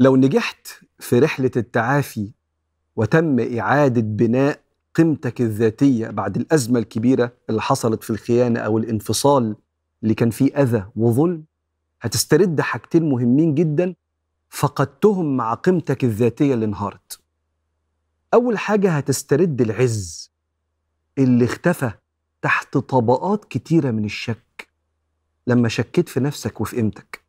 لو نجحت في رحلة التعافي وتم إعادة بناء قيمتك الذاتية بعد الأزمة الكبيرة اللي حصلت في الخيانة أو الانفصال اللي كان فيه أذى وظلم هتسترد حاجتين مهمين جدا فقدتهم مع قيمتك الذاتية اللي انهارت. أول حاجة هتسترد العز اللي اختفى تحت طبقات كتيرة من الشك. لما شكيت في نفسك وفي قيمتك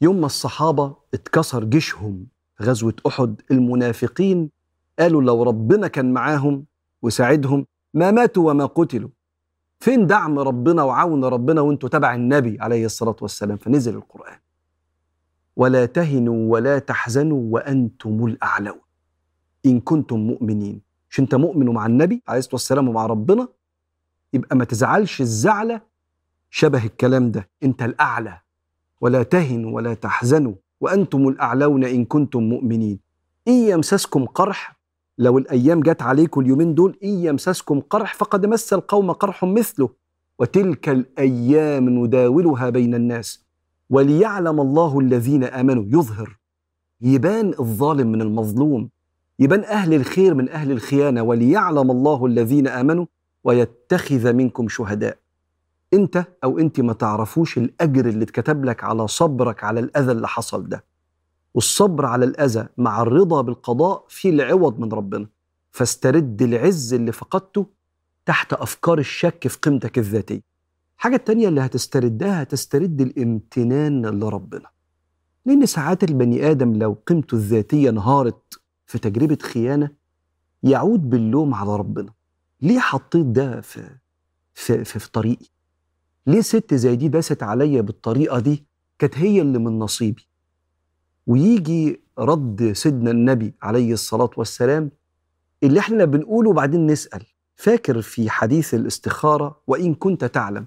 يوم ما الصحابة اتكسر جيشهم غزوة أحد المنافقين قالوا لو ربنا كان معاهم وساعدهم ما ماتوا وما قتلوا. فين دعم ربنا وعون ربنا وانتوا تبع النبي عليه الصلاة والسلام؟ فنزل القرآن. ولا تهنوا ولا تحزنوا وأنتم الأعلون. إن كنتم مؤمنين. مش أنت مؤمن مع النبي عليه الصلاة والسلام ومع ربنا؟ يبقى ما تزعلش الزعلة شبه الكلام ده. أنت الأعلى. ولا تهنوا ولا تحزنوا وأنتم الأعلون إن كنتم مؤمنين. إن يمسسكم قرح لو الأيام جت عليكم اليومين دول إن يمسسكم قرح فقد مس القوم قرح مثله. وتلك الأيام نداولها بين الناس. وليعلم الله الذين آمنوا. يظهر. يبان الظالم من المظلوم. يبان أهل الخير من أهل الخيانة. وليعلم الله الذين آمنوا. ويتخذ منكم شهداء. انت أو انت ما تعرفوش الاجر اللي اتكتب لك على صبرك على الاذى اللي حصل ده. والصبر على الاذى مع الرضا بالقضاء في العوض من ربنا. فاسترد العز اللي فقدته تحت افكار الشك في قيمتك الذاتية. الحاجة التانية اللي هتستردها هتسترد الامتنان لربنا. لأن ساعات البني آدم لو قيمته الذاتية انهارت في تجربة خيانة يعود باللوم على ربنا. ليه حطيت ده في في في, في طريقي؟ ليه ست زي دي داست عليا بالطريقة دي؟ كانت هي اللي من نصيبي. ويجي رد سيدنا النبي عليه الصلاة والسلام اللي إحنا بنقوله وبعدين نسأل. فاكر في حديث الاستخارة وإن كنت تعلم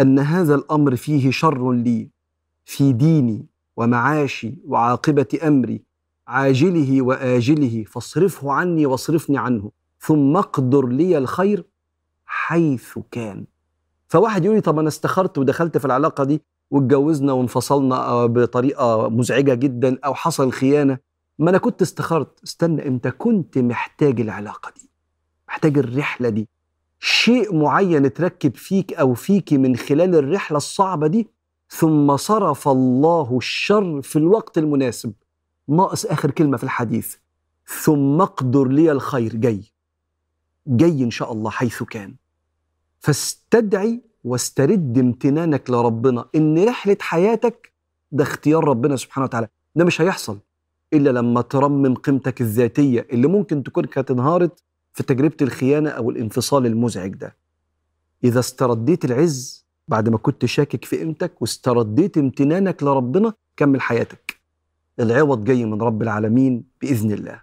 أن هذا الأمر فيه شر لي في ديني ومعاشي وعاقبة أمري عاجله وآجله فاصرفه عني واصرفني عنه ثم أقدر لي الخير حيث كان. فواحد يقول لي طب أنا استخرت ودخلت في العلاقة دي واتجوزنا وانفصلنا بطريقة مزعجة جدا أو حصل خيانة ما أنا كنت استخرت. استنى أنت كنت محتاج العلاقة دي محتاج الرحلة دي. شيء معين اتركب فيك أو فيك من خلال الرحلة الصعبة دي ثم صرف الله الشر في الوقت المناسب. ناقص آخر كلمة في الحديث ثم أقدر لي الخير. جاي جاي إن شاء الله حيث كان. فاستدعي واسترد امتنانك لربنا إن رحلة حياتك ده اختيار ربنا سبحانه وتعالى. ده مش هيحصل إلا لما ترمم قيمتك الذاتية اللي ممكن تكون كانت انهارت في تجربة الخيانة أو الانفصال المزعج ده. إذا استرديت العز بعد ما كنت شاكك في قيمتك واسترديت امتنانك لربنا كمل حياتك. العوض جاي من رب العالمين بإذن الله.